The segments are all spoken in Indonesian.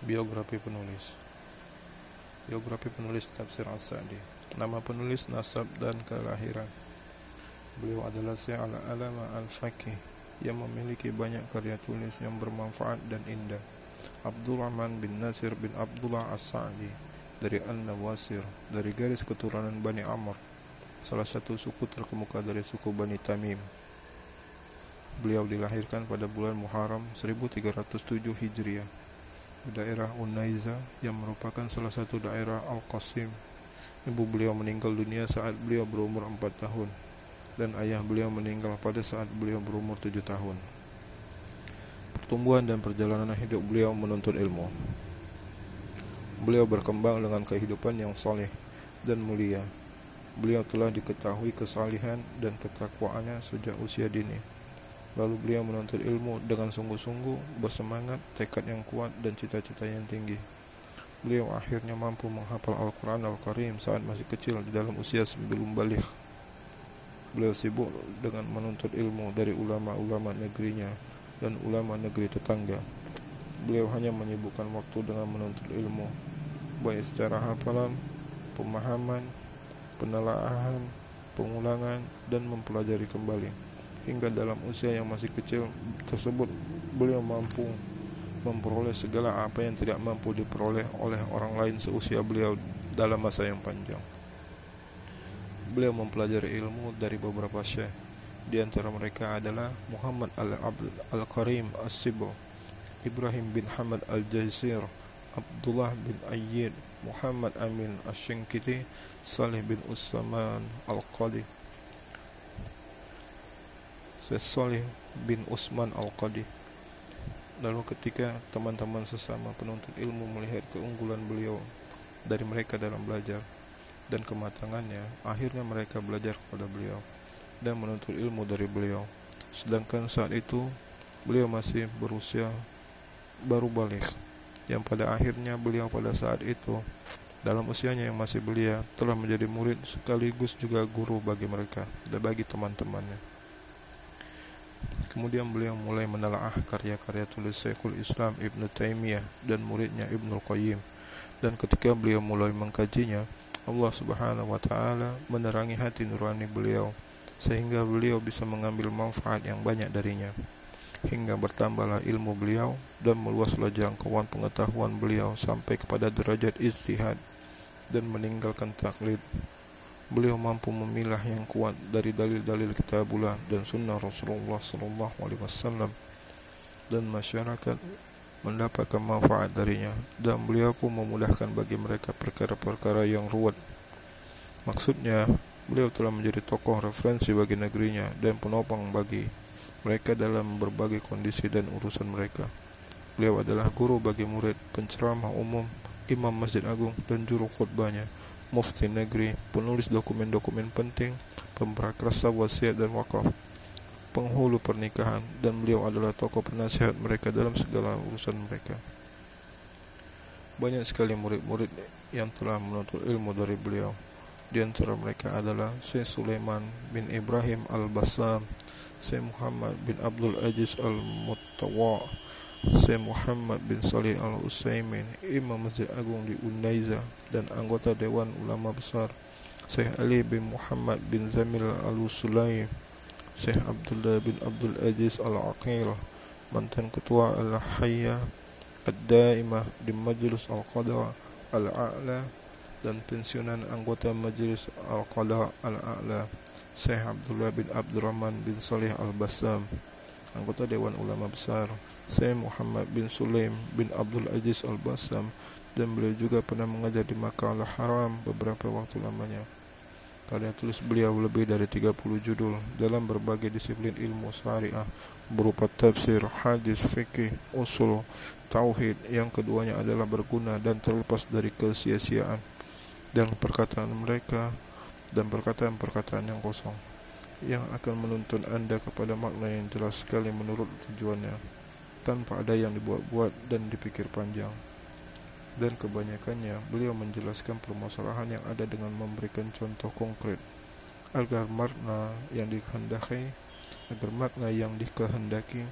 Biografi penulis. Biografi penulis Tafsir As-Sa'di Nama penulis, nasab, dan kelahiran. Beliau adalah Syekh Al-Alama Al-Faqih yang memiliki banyak karya tulis yang bermanfaat dan indah. Abdurrahman bin Nasir bin Abdullah As-Sa'di dari An-Nawasir dari garis keturunan Bani Amr salah satu suku terkemuka dari suku Bani Tamim. Beliau dilahirkan pada bulan Muharram 1307 Hijriah daerah Unaiza yang merupakan salah satu daerah Al-Qasim. Ibu beliau meninggal dunia saat beliau berumur 4 tahun dan ayah beliau meninggal pada saat beliau berumur 7 tahun. Pertumbuhan dan perjalanan hidup beliau menuntut ilmu. Beliau berkembang dengan kehidupan yang soleh dan mulia. Beliau telah diketahui kesalihan dan ketakwaannya sejak usia dini. Lalu beliau menuntut ilmu dengan sungguh-sungguh, bersemangat, tekad yang kuat, dan cita-cita yang tinggi. Beliau akhirnya mampu menghafal Al-Quran Al-Karim saat masih kecil di dalam usia sebelum balik. Beliau sibuk dengan menuntut ilmu dari ulama-ulama negerinya dan ulama negeri tetangga. Beliau hanya menyibukkan waktu dengan menuntut ilmu, baik secara hafalan, pemahaman, penelaahan, pengulangan, dan mempelajari kembali hingga dalam usia yang masih kecil tersebut beliau mampu memperoleh segala apa yang tidak mampu diperoleh oleh orang lain seusia beliau dalam masa yang panjang. Beliau mempelajari ilmu dari beberapa syekh. Di antara mereka adalah Muhammad Al-Karim As-Sibo, Ibrahim bin Hamad Al-Jaisir, Abdullah bin Ayyid, Muhammad Amin Ash-Shinkiti, Salih bin Usman Al-Qadi, Syekh bin Usman Al-Qadi. Lalu ketika teman-teman sesama penuntut ilmu melihat keunggulan beliau dari mereka dalam belajar dan kematangannya, akhirnya mereka belajar kepada beliau dan menuntut ilmu dari beliau. Sedangkan saat itu beliau masih berusia baru balik yang pada akhirnya beliau pada saat itu dalam usianya yang masih belia telah menjadi murid sekaligus juga guru bagi mereka dan bagi teman-temannya. Kemudian beliau mulai menelaah karya-karya tulis Syekhul Islam Ibn Taimiyah dan muridnya Ibnu Qayyim. Dan ketika beliau mulai mengkajinya, Allah Subhanahu wa taala menerangi hati nurani beliau sehingga beliau bisa mengambil manfaat yang banyak darinya. Hingga bertambahlah ilmu beliau dan meluaslah jangkauan pengetahuan beliau sampai kepada derajat istihad dan meninggalkan taklid beliau mampu memilah yang kuat dari dalil-dalil kitabullah dan sunnah Rasulullah Sallallahu Alaihi Wasallam dan masyarakat mendapatkan manfaat darinya dan beliau pun memudahkan bagi mereka perkara-perkara yang ruwet. Maksudnya, beliau telah menjadi tokoh referensi bagi negerinya dan penopang bagi mereka dalam berbagai kondisi dan urusan mereka. Beliau adalah guru bagi murid, penceramah umum, imam masjid agung, dan juru khutbahnya mufti negeri, penulis dokumen-dokumen penting, pemprakarsa wasiat dan wakaf, penghulu pernikahan, dan beliau adalah tokoh penasihat mereka dalam segala urusan mereka. Banyak sekali murid-murid yang telah menuntut ilmu dari beliau. Di antara mereka adalah Syekh Sulaiman bin Ibrahim Al-Bassam, Syekh Muhammad bin Abdul Aziz Al-Muttawa, Syekh Muhammad bin Salih Al-Utsaimin, Imam Masjid Agung di Unaiza dan anggota Dewan Ulama Besar, Syekh Ali bin Muhammad bin Zamil Al-Sulaim, Syekh Abdullah bin Abdul Aziz Al-Aqil, mantan ketua Al-Hayya Ad-Daimah di Majlis Al-Qada Al-A'la dan pensiunan anggota Majlis Al-Qada Al-A'la, Syekh Abdullah bin Abdurrahman bin Salih Al-Bassam, anggota Dewan Ulama Besar, Syekh Muhammad bin Sulaim bin Abdul Aziz Al-Bassam dan beliau juga pernah mengajar di Makkah Al-Haram beberapa waktu lamanya. Karya tulis beliau lebih dari 30 judul dalam berbagai disiplin ilmu syariah berupa tafsir, hadis, fikih, usul, tauhid yang keduanya adalah berguna dan terlepas dari kesia-siaan dan perkataan mereka dan perkataan-perkataan yang kosong yang akan menuntun Anda kepada makna yang jelas sekali menurut tujuannya tanpa ada yang dibuat-buat dan dipikir panjang. Dan kebanyakannya beliau menjelaskan permasalahan yang ada dengan memberikan contoh konkret. Agar makna yang dikehendaki agar makna yang dikehendaki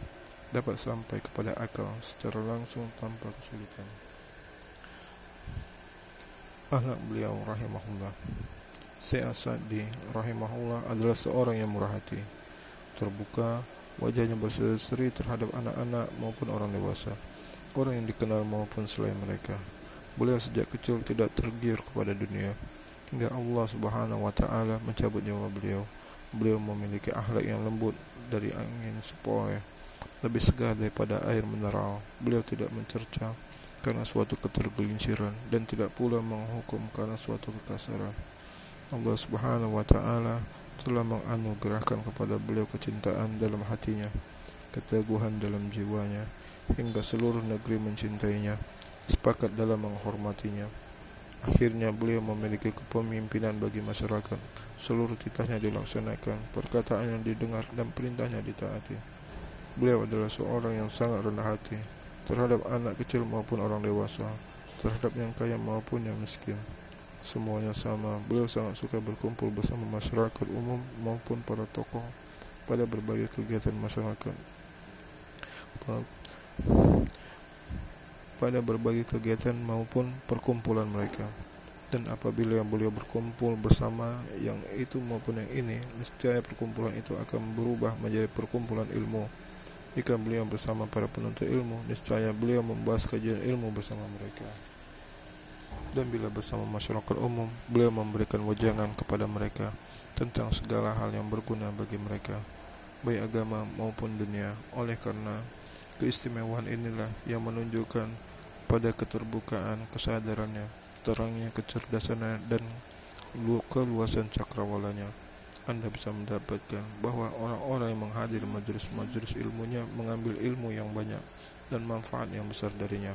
dapat sampai kepada akal secara langsung tanpa kesulitan. Ahlak beliau rahimahullah Syekh Sa'di rahimahullah adalah seorang yang murah hati. Terbuka, wajahnya berseri-seri terhadap anak-anak maupun orang dewasa. Orang yang dikenal maupun selain mereka. Beliau sejak kecil tidak tergiur kepada dunia. Hingga Allah subhanahu wa ta'ala mencabut nyawa beliau. Beliau memiliki akhlak yang lembut dari angin sepoi Lebih segar daripada air mineral. Beliau tidak mencerca karena suatu ketergelinciran dan tidak pula menghukum karena suatu kekasaran. Allah Subhanahu wa taala telah menganugerahkan kepada beliau kecintaan dalam hatinya, keteguhan dalam jiwanya, hingga seluruh negeri mencintainya, sepakat dalam menghormatinya. Akhirnya beliau memiliki kepemimpinan bagi masyarakat. Seluruh titahnya dilaksanakan, perkataannya didengar dan perintahnya ditaati. Beliau adalah seorang yang sangat rendah hati, terhadap anak kecil maupun orang dewasa, terhadap yang kaya maupun yang miskin. Semuanya sama. Beliau sangat suka berkumpul bersama masyarakat umum maupun para tokoh pada berbagai kegiatan masyarakat. Pada berbagai kegiatan maupun perkumpulan mereka. Dan apabila yang beliau berkumpul bersama yang itu maupun yang ini, niscaya perkumpulan itu akan berubah menjadi perkumpulan ilmu jika beliau bersama para penuntut ilmu, niscaya beliau membahas kajian ilmu bersama mereka. Dan bila bersama masyarakat umum, beliau memberikan wajangan kepada mereka tentang segala hal yang berguna bagi mereka, baik agama maupun dunia. Oleh karena keistimewaan inilah yang menunjukkan pada keterbukaan kesadarannya, terangnya kecerdasannya dan keluasan cakrawalanya. Anda bisa mendapatkan bahwa orang-orang yang menghadiri majelis-majelis ilmunya mengambil ilmu yang banyak dan manfaat yang besar darinya.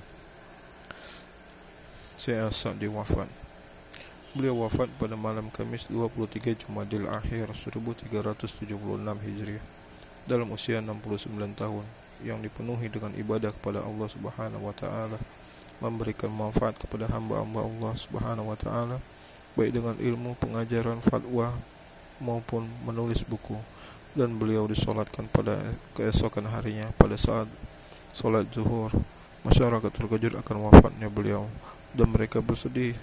Saya Sa'di wafat. Beliau wafat pada malam Kamis 23 Jumadil Akhir 1376 Hijriah dalam usia 69 tahun yang dipenuhi dengan ibadah kepada Allah Subhanahu wa taala memberikan manfaat kepada hamba-hamba Allah Subhanahu wa taala baik dengan ilmu pengajaran fatwa maupun menulis buku dan beliau disolatkan pada keesokan harinya pada saat solat zuhur masyarakat terkejut akan wafatnya beliau dan mereka bersedih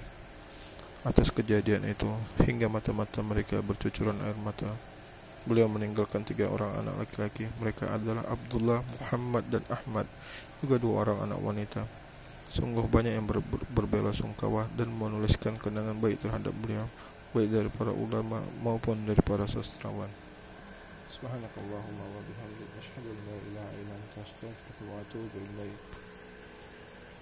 atas kejadian itu hingga mata-mata mereka bercucuran air mata beliau meninggalkan tiga orang anak laki-laki mereka adalah Abdullah, Muhammad dan Ahmad juga dua orang anak wanita sungguh banyak yang ber berbela sungkawa dan menuliskan kenangan baik terhadap beliau baik dari para ulama maupun dari para sastrawan. Subhanakallahumma wa bihamdika asyhadu an la ilaha illa anta astaghfiruka wa atubu ilaik.